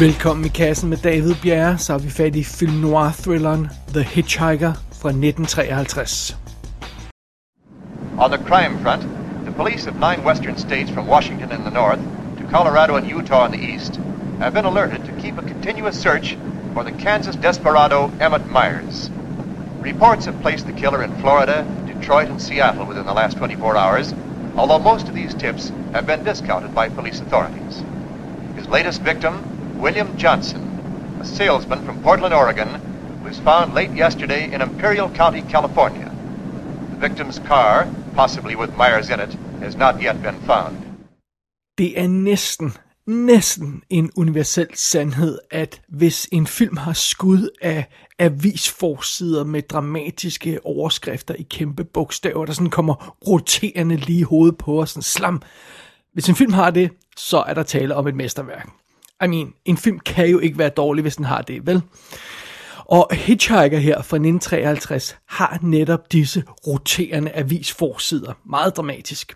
Velkommen i kassen med David Bjerre, så er vi fat i film noir-thrilleren The Hitchhiker fra 1953. On the crime front, the police of nine western states from Washington in the north to Colorado and Utah in the east have been alerted to keep a continuous search for the Kansas desperado Emmett Myers. Reports have placed the killer in Florida, Detroit, and Seattle within the last 24 hours, although most of these tips have been discounted by police authorities. His latest victim, William Johnson, a salesman from Portland, Oregon, was found late yesterday in Imperial County, California. The victim's car, possibly with Myers in it, has not yet been found. Det er næsten, næsten en universel sandhed, at hvis en film har skud af avisforsider med dramatiske overskrifter i kæmpe bogstaver, der sådan kommer roterende lige i hovedet på os, sådan slam. Hvis en film har det, så er der tale om et mesterværk. I mean, en film kan jo ikke være dårlig, hvis den har det, vel? Og Hitchhiker her fra 1953 har netop disse roterende avisforsider. Meget dramatisk.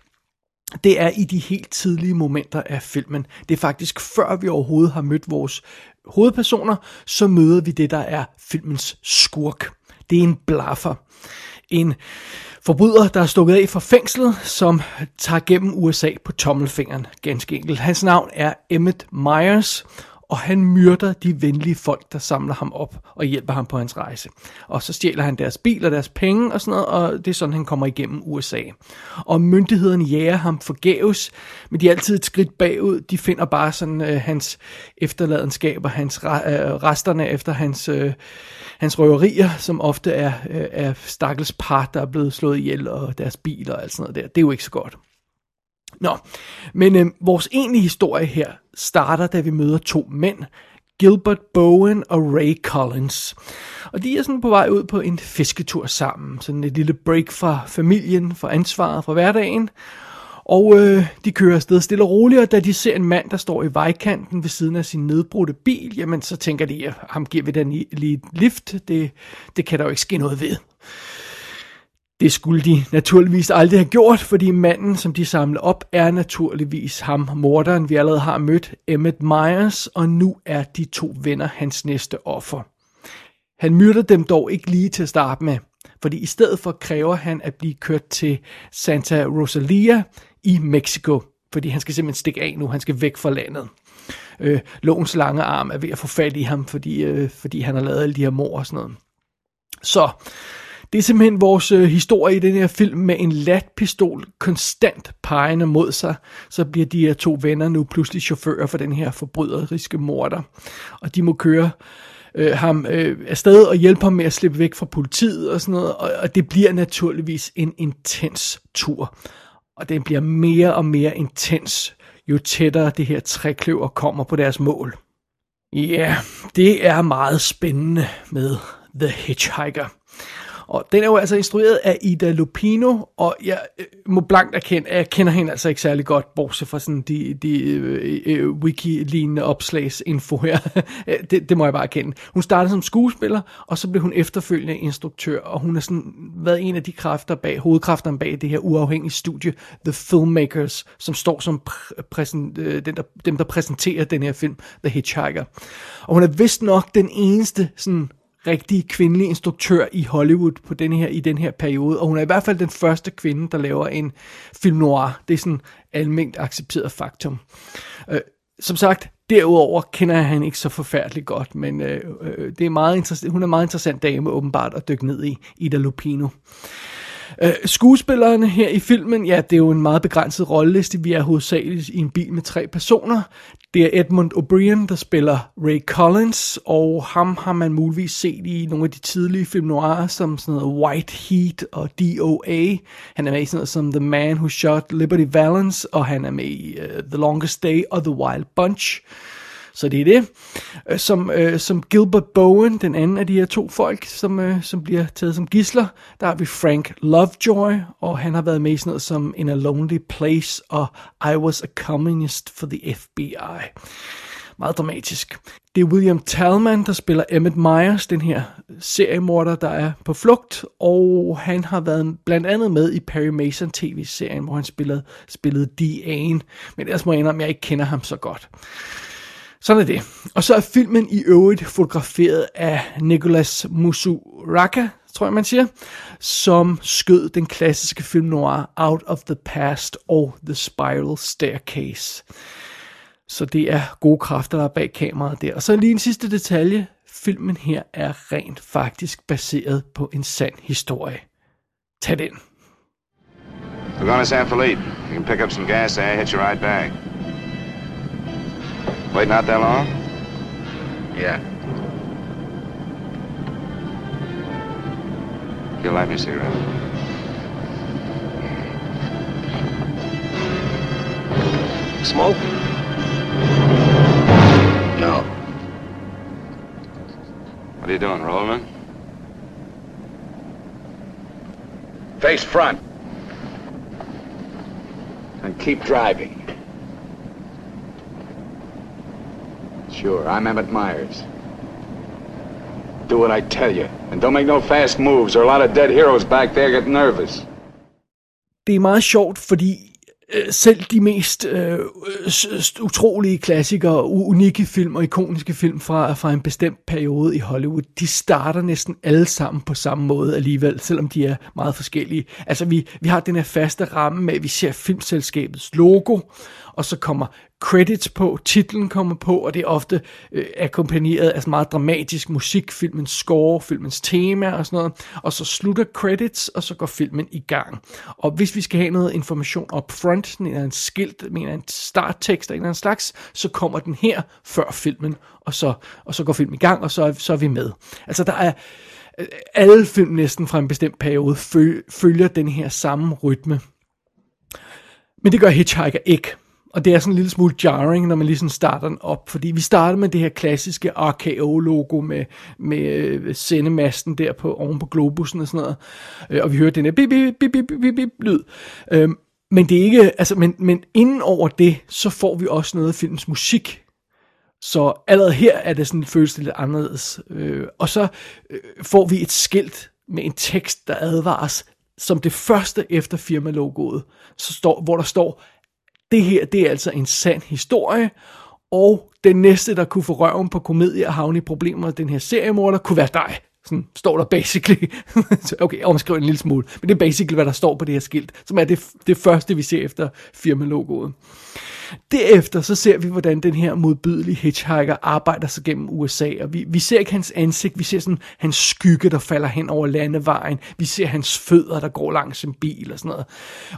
Det er i de helt tidlige momenter af filmen. Det er faktisk før vi overhovedet har mødt vores hovedpersoner, så møder vi det, der er filmens skurk. Det er en blaffer. En forbryder, der er stukket af fra fængslet, som tager gennem USA på tommelfingeren, ganske enkelt. Hans navn er Emmett Myers, og han myrder de venlige folk, der samler ham op og hjælper ham på hans rejse. Og så stjæler han deres bil og deres penge og sådan noget, og det er sådan, han kommer igennem USA. Og myndighederne jager ham forgæves, men de er altid et skridt bagud. De finder bare sådan øh, hans efterladenskaber, hans øh, resterne efter hans, øh, hans røverier, som ofte er, øh, er stakkels par, der er blevet slået ihjel, og deres biler og alt sådan noget der. Det er jo ikke så godt. Nå, men øh, vores egentlige historie her starter, da vi møder to mænd, Gilbert Bowen og Ray Collins. Og de er sådan på vej ud på en fisketur sammen. Sådan et lille break fra familien, fra ansvaret, fra hverdagen. Og øh, de kører afsted stille og roligt, og da de ser en mand, der står i vejkanten ved siden af sin nedbrudte bil, jamen så tænker de, at ham giver vi den lige et lift. Det, det kan der jo ikke ske noget ved. Det skulle de naturligvis aldrig have gjort, fordi manden, som de samler op, er naturligvis ham, morderen, vi allerede har mødt, Emmett Myers, og nu er de to venner hans næste offer. Han myrder dem dog ikke lige til at starte med, fordi i stedet for kræver han at blive kørt til Santa Rosalia i Mexico, fordi han skal simpelthen stikke af nu, han skal væk fra landet. Øh, lovens lange arm er ved at få fat i ham, fordi, øh, fordi han har lavet alle de her mor og sådan noget. Så det er simpelthen vores øh, historie i den her film med en latpistol konstant pegende mod sig. Så bliver de her to venner nu pludselig chauffører for den her forbryderiske morder. Og de må køre øh, ham øh, afsted og hjælpe ham med at slippe væk fra politiet og sådan noget. Og, og det bliver naturligvis en intens tur. Og den bliver mere og mere intens, jo tættere det her trækløver kommer på deres mål. Ja, yeah, det er meget spændende med The Hitchhiker. Og den er jo altså instrueret af Ida Lupino, og jeg øh, må blankt erkende, at jeg kender hende altså ikke særlig godt, bortset fra sådan de, de øh, øh, øh wiki-lignende opslagsinfo her. Øh, det, det må jeg bare erkende. Hun startede som skuespiller, og så blev hun efterfølgende instruktør, og hun har sådan været en af de kræfter bag, hovedkræfterne bag det her uafhængige studie, The Filmmakers, som står som pr- præsen, øh, den, der, dem, der præsenterer den her film, The Hitchhiker. Og hun er vist nok den eneste sådan rigtig kvindelig instruktør i Hollywood på den her, i den her periode, og hun er i hvert fald den første kvinde, der laver en film noir. Det er sådan almindeligt accepteret faktum. Øh, som sagt, derudover kender jeg hende ikke så forfærdeligt godt, men øh, øh det er meget hun er en meget interessant dame åbenbart at dykke ned i, Ida Lupino. Øh, Øh, skuespillerne her i filmen, ja, det er jo en meget begrænset rolleliste. Vi er hovedsageligt i en bil med tre personer. Det er Edmund O'Brien, der spiller Ray Collins, og ham har man muligvis set i nogle af de tidlige film noir, som sådan noget White Heat og DOA. Han er med i sådan noget som The Man Who Shot Liberty Valance, og han er med i uh, The Longest Day og The Wild Bunch. Så det er det. Øh, som, øh, som Gilbert Bowen, den anden af de her to folk, som, øh, som bliver taget som gisler, der har vi Frank Lovejoy, og han har været med i sådan noget som In a Lonely Place og I Was a Communist for the FBI. Meget dramatisk. Det er William Talman, der spiller Emmett Myers, den her seriemorder, der er på flugt, og han har været blandt andet med i Perry Mason tv-serien, hvor han spillede, spillede D.A.'en, men ellers må jeg indrømme, at jeg ikke kender ham så godt. Sådan er det. Og så er filmen i øvrigt fotograferet af Nicolas Musuraka, tror jeg man siger, som skød den klassiske film noir Out of the Past og The Spiral Staircase. Så det er gode kræfter, der er bag kameraet der. Og så lige en sidste detalje. Filmen her er rent faktisk baseret på en sand historie. Tag den. We're going to San Felipe. You can pick up some gas there, hit you right back. Waiting out that long? Yeah. You'll light me a cigarette. Smoke? No. What are you doing, Rollerman? Face front. And keep driving. Sure, I'm Emmett Myers. Do what I tell you. And don't make no fast moves, or a lot of dead heroes back there get nervous. Det er meget sjovt, fordi øh, selv de mest øh, utrolige klassikere, unikke film og ikoniske film fra, fra en bestemt periode i Hollywood, de starter næsten alle sammen på samme måde alligevel, selvom de er meget forskellige. Altså vi, vi har den her faste ramme med, at vi ser filmselskabets logo, og så kommer credits på, titlen kommer på, og det er ofte øh, akkompagneret af meget dramatisk musik, filmens score, filmens tema og sådan noget, og så slutter credits, og så går filmen i gang. Og hvis vi skal have noget information up front, en eller en skilt, en eller en starttekst af en eller anden slags, så kommer den her før filmen, og så, og så går filmen i gang, og så er, så er vi med. Altså der er, øh, alle film næsten fra en bestemt periode følger den her samme rytme. Men det gør Hitchhiker ikke. Og det er sådan en lille smule jarring, når man lige sådan starter den op, fordi vi starter med det her klassiske RKO-logo med, med øh, sendemasten der på, oven på globusen og sådan noget, øh, og vi hører den her bip, bip, bip, bip, bip, bip, lyd. Øhm, men det er ikke, altså, men, men inden over det, så får vi også noget af filmens musik. Så allerede her er det sådan, føles det lidt anderledes. Øh, og så øh, får vi et skilt med en tekst, der advares som det første efter firmalogoet, så står, hvor der står, det her, det er altså en sand historie, og den næste, der kunne få røven på komedie og havne i problemer med den her seriemorder, kunne være dig. Sådan står der basically. okay, omskriv en lille smule. Men det er basically, hvad der står på det her skilt, som er det, det første, vi ser efter firmalogoet. Derefter så ser vi, hvordan den her modbydelige hitchhiker arbejder sig gennem USA, og vi, vi ser ikke hans ansigt, vi ser sådan hans skygge, der falder hen over landevejen, vi ser hans fødder, der går langs en bil og sådan noget.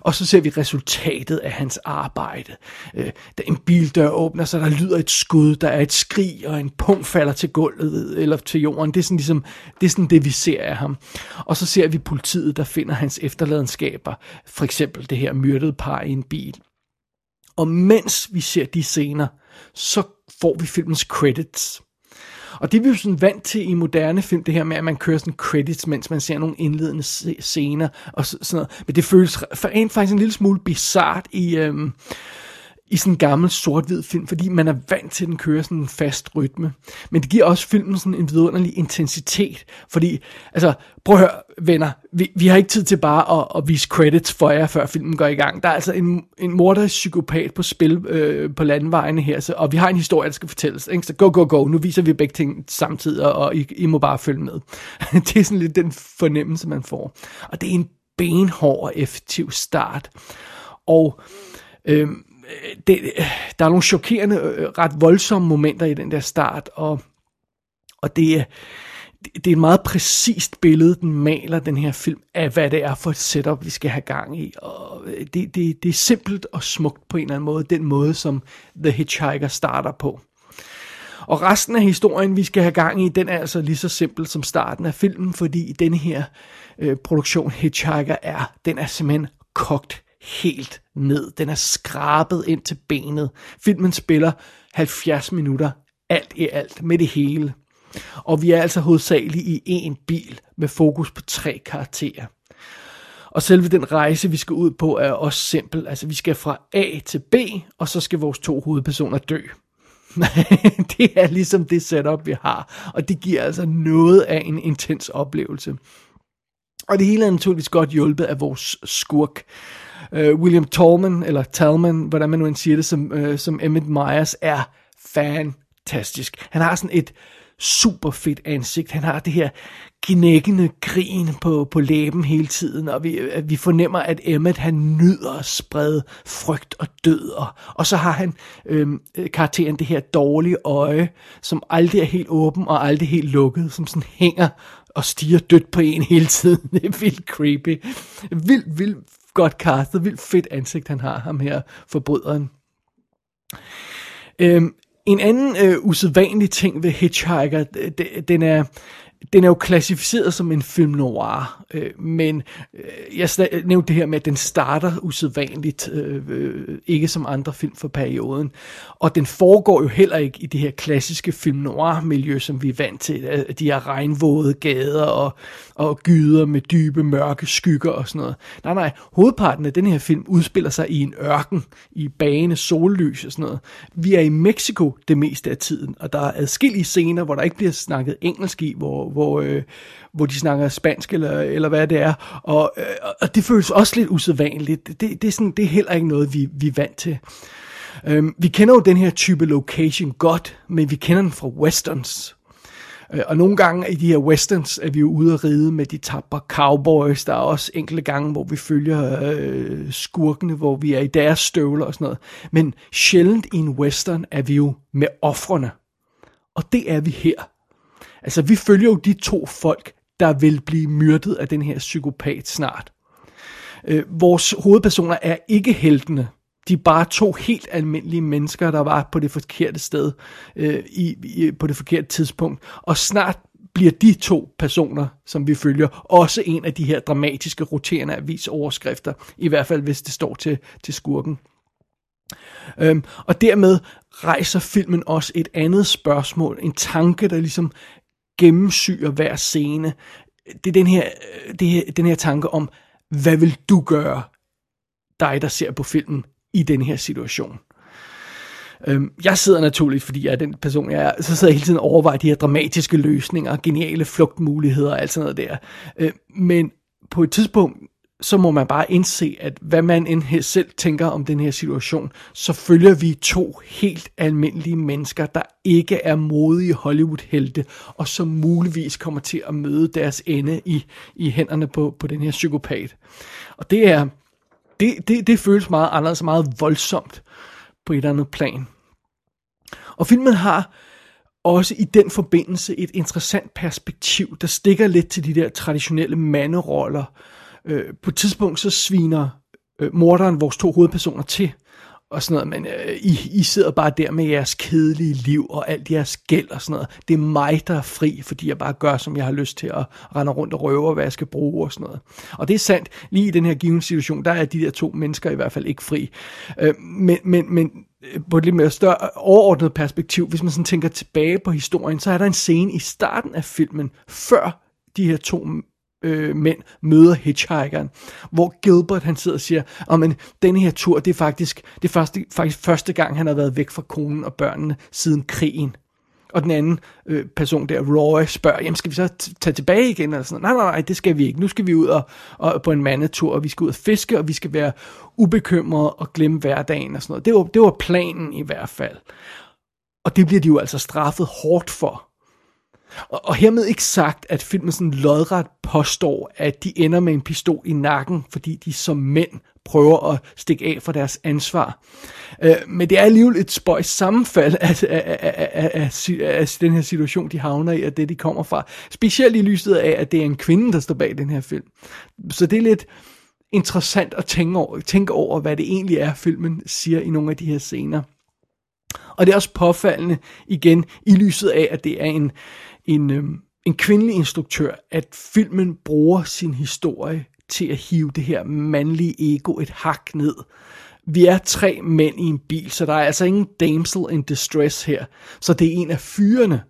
Og så ser vi resultatet af hans arbejde. Øh, da en bildør åbner så der lyder et skud, der er et skrig, og en punkt falder til gulvet eller til jorden. Det er sådan ligesom, det er sådan det, vi ser af ham. Og så ser vi politiet, der finder hans efterladenskaber. For eksempel det her myrdede par i en bil. Og mens vi ser de scener, så får vi filmens credits. Og det er vi jo sådan vant til i moderne film, det her med, at man kører sådan credits, mens man ser nogle indledende scener og sådan noget. Men det føles for en faktisk en lille smule bizart i, øhm, i sådan en gammel sort-hvid film, fordi man er vant til, at den kører sådan en fast rytme. Men det giver også filmen sådan en vidunderlig intensitet, fordi, altså, prøv at høre, venner, vi, vi har ikke tid til bare at, at vise credits for jer, før filmen går i gang. Der er altså en, en morder psykopat på spil øh, på landvejene her, så, og vi har en historie, der skal fortælles. Ikke? Så go, go, go, nu viser vi begge ting samtidig, og, og I, I må bare følge med. det er sådan lidt den fornemmelse, man får. Og det er en benhård og effektiv start. Og... Øh, Øh, det, øh, der er nogle chokerende, øh, ret voldsomme momenter i den der start, og, og det er, det er et meget præcist billede, den maler den her film, af hvad det er for et setup, vi skal have gang i. Og det, det, det er simpelt og smukt på en eller anden måde, den måde, som The Hitchhiker starter på. Og resten af historien, vi skal have gang i, den er altså lige så simpel som starten af filmen, fordi denne her øh, produktion Hitchhiker er, den er simpelthen kogt helt ned. Den er skrabet ind til benet. Filmen spiller 70 minutter, alt i alt, med det hele. Og vi er altså hovedsageligt i en bil med fokus på tre karakterer. Og selve den rejse, vi skal ud på, er også simpel. Altså, vi skal fra A til B, og så skal vores to hovedpersoner dø. det er ligesom det setup, vi har. Og det giver altså noget af en intens oplevelse. Og det hele er naturligvis godt hjulpet af vores skurk. Uh, William Tallman, eller Talman, hvordan man nu end siger det, som, uh, som Emmett Myers, er fantastisk. Han har sådan et super fedt ansigt. Han har det her knækkende grin på, på læben hele tiden, og vi, øh, vi fornemmer, at Emmet han nyder at sprede frygt og død, og, og så har han øhm, karakteren det her dårlige øje, som aldrig er helt åben og aldrig helt lukket, som sådan hænger og stiger dødt på en hele tiden. Det er vildt creepy. Vildt, vildt godt castet, vildt fedt ansigt han har, ham her forbryderen. Øhm, en anden øh, usædvanlig ting ved Hitchhiker, den er, den er jo klassificeret som en film noir, øh, men øh, jeg nævnte det her med, at den starter usædvanligt, øh, øh, ikke som andre film for perioden, og den foregår jo heller ikke i det her klassiske film noir miljø, som vi er vant til, øh, de her regnvåde gader og, og gyder med dybe mørke skygger og sådan noget. Nej, nej, hovedparten af den her film udspiller sig i en ørken, i bane sollys og sådan noget. Vi er i Mexico det meste af tiden, og der er adskillige scener, hvor der ikke bliver snakket engelsk i, hvor hvor, øh, hvor de snakker spansk, eller, eller hvad det er. Og, øh, og det føles også lidt usædvanligt. Det, det, er, sådan, det er heller ikke noget, vi, vi er vant til. Øhm, vi kender jo den her type location godt, men vi kender den fra westerns. Øh, og nogle gange i de her westerns er vi jo ude at ride med de tapper cowboys. Der er også enkelte gange, hvor vi følger øh, skurkene, hvor vi er i deres støvler og sådan noget. Men sjældent i en western er vi jo med offrene. Og det er vi her. Altså, vi følger jo de to folk, der vil blive myrdet af den her psykopat snart. Øh, vores hovedpersoner er ikke heltene. De er bare to helt almindelige mennesker, der var på det forkerte sted øh, i, i, på det forkerte tidspunkt. Og snart bliver de to personer, som vi følger, også en af de her dramatiske roterende avisoverskrifter, i hvert fald hvis det står til, til skurken. Øhm, og dermed rejser filmen også et andet spørgsmål, en tanke, der ligesom gennemsyrer hver scene. Det er den her, det her, den her tanke om, hvad vil du gøre, dig der ser på filmen, i den her situation. Øhm, jeg sidder naturligt, fordi jeg er den person, jeg er, så sidder jeg hele tiden og overvejer de her dramatiske løsninger, geniale flugtmuligheder og alt sådan noget der. Øh, men på et tidspunkt, så må man bare indse, at hvad man end selv tænker om den her situation, så følger vi to helt almindelige mennesker, der ikke er modige Hollywood-helte, og som muligvis kommer til at møde deres ende i, i hænderne på, på den her psykopat. Og det er, det, det, det føles meget anderledes, meget voldsomt på et eller andet plan. Og filmen har også i den forbindelse et interessant perspektiv, der stikker lidt til de der traditionelle manderoller, Øh, Øh, på et tidspunkt så sviner øh, morderen vores to hovedpersoner til, og sådan noget, men øh, I, I sidder bare der med jeres kedelige liv og alt jeres gæld og sådan noget. Det er mig, der er fri, fordi jeg bare gør, som jeg har lyst til at rende rundt og røve, hvad jeg skal bruge og sådan noget. Og det er sandt, lige i den her given situation, der er de der to mennesker i hvert fald ikke fri. Øh, men, men, men øh, på et lidt mere større overordnet perspektiv, hvis man sådan tænker tilbage på historien, så er der en scene i starten af filmen, før de her to øh, mænd møder hitchhikeren, hvor Gilbert han sidder og siger, at oh, denne her tur, det er faktisk, det er første, faktisk første gang, han har været væk fra konen og børnene siden krigen. Og den anden øh, person der, Roy, spørger, jamen skal vi så tage tilbage igen? Eller sådan. Nej, nej, nej, det skal vi ikke. Nu skal vi ud og, og på en mandetur, og vi skal ud og fiske, og vi skal være ubekymrede og glemme hverdagen og sådan noget. Det var, det var planen i hvert fald. Og det bliver de jo altså straffet hårdt for. Og, og hermed ikke sagt, at filmen sådan lodret påstår, at de ender med en pistol i nakken, fordi de som mænd prøver at stikke af for deres ansvar. Øh, men det er alligevel et spøjs sammenfald af, af, af, af, af, af den her situation, de havner i, og det, de kommer fra. Specielt i lyset af, at det er en kvinde, der står bag den her film. Så det er lidt interessant at tænke over, tænke over hvad det egentlig er, filmen siger i nogle af de her scener. Og det er også påfaldende igen i lyset af, at det er en, en, øh, en kvindelig instruktør, at filmen bruger sin historie til at hive det her mandlige ego et hak ned. Vi er tre mænd i en bil, så der er altså ingen damsel in distress her. Så det er en af fyrene,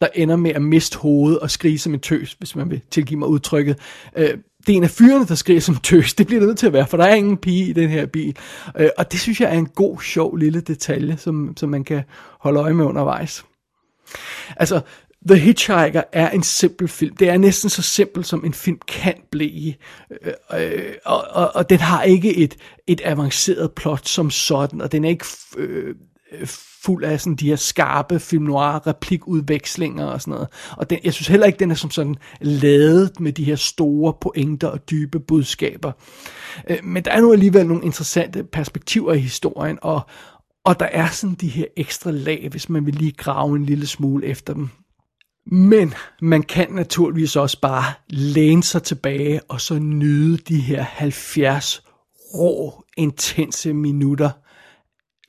der ender med at miste hovedet og skrige som en tøs, hvis man vil tilgive mig udtrykket. Øh, det er en af fyrene, der skriger som tøs. Det bliver det nødt til at være, for der er ingen pige i den her bil. Øh, og det synes jeg er en god, sjov lille detalje, som, som man kan holde øje med undervejs. Altså, The Hitchhiker er en simpel film. Det er næsten så simpel, som en film kan blive. Øh, øh, og, og, og den har ikke et, et avanceret plot som sådan, og den er ikke... Øh, øh, fuld af sådan de her skarpe film noir replikudvekslinger og sådan noget. Og den, jeg synes heller ikke, den er som sådan ladet med de her store pointer og dybe budskaber. Øh, men der er nu alligevel nogle interessante perspektiver i historien, og, og der er sådan de her ekstra lag, hvis man vil lige grave en lille smule efter dem. Men man kan naturligvis også bare læne sig tilbage og så nyde de her 70 rå, intense minutter,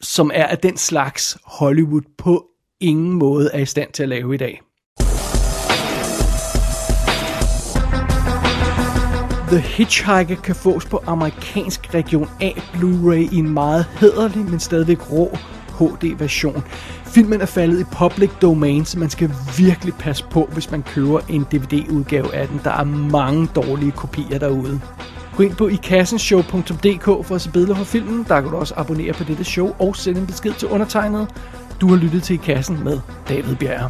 som er af den slags Hollywood på ingen måde er i stand til at lave i dag. The Hitchhiker kan fås på amerikansk region A Blu-ray i en meget hederlig, men stadigvæk rå HD-version. Filmen er faldet i public domain, så man skal virkelig passe på, hvis man køber en DVD-udgave af den. Der er mange dårlige kopier derude. Gå ind på ikassenshow.dk for at se billeder fra filmen. Der kan du også abonnere på dette show og sende en besked til undertegnet. Du har lyttet til I Kassen med David Bjerre.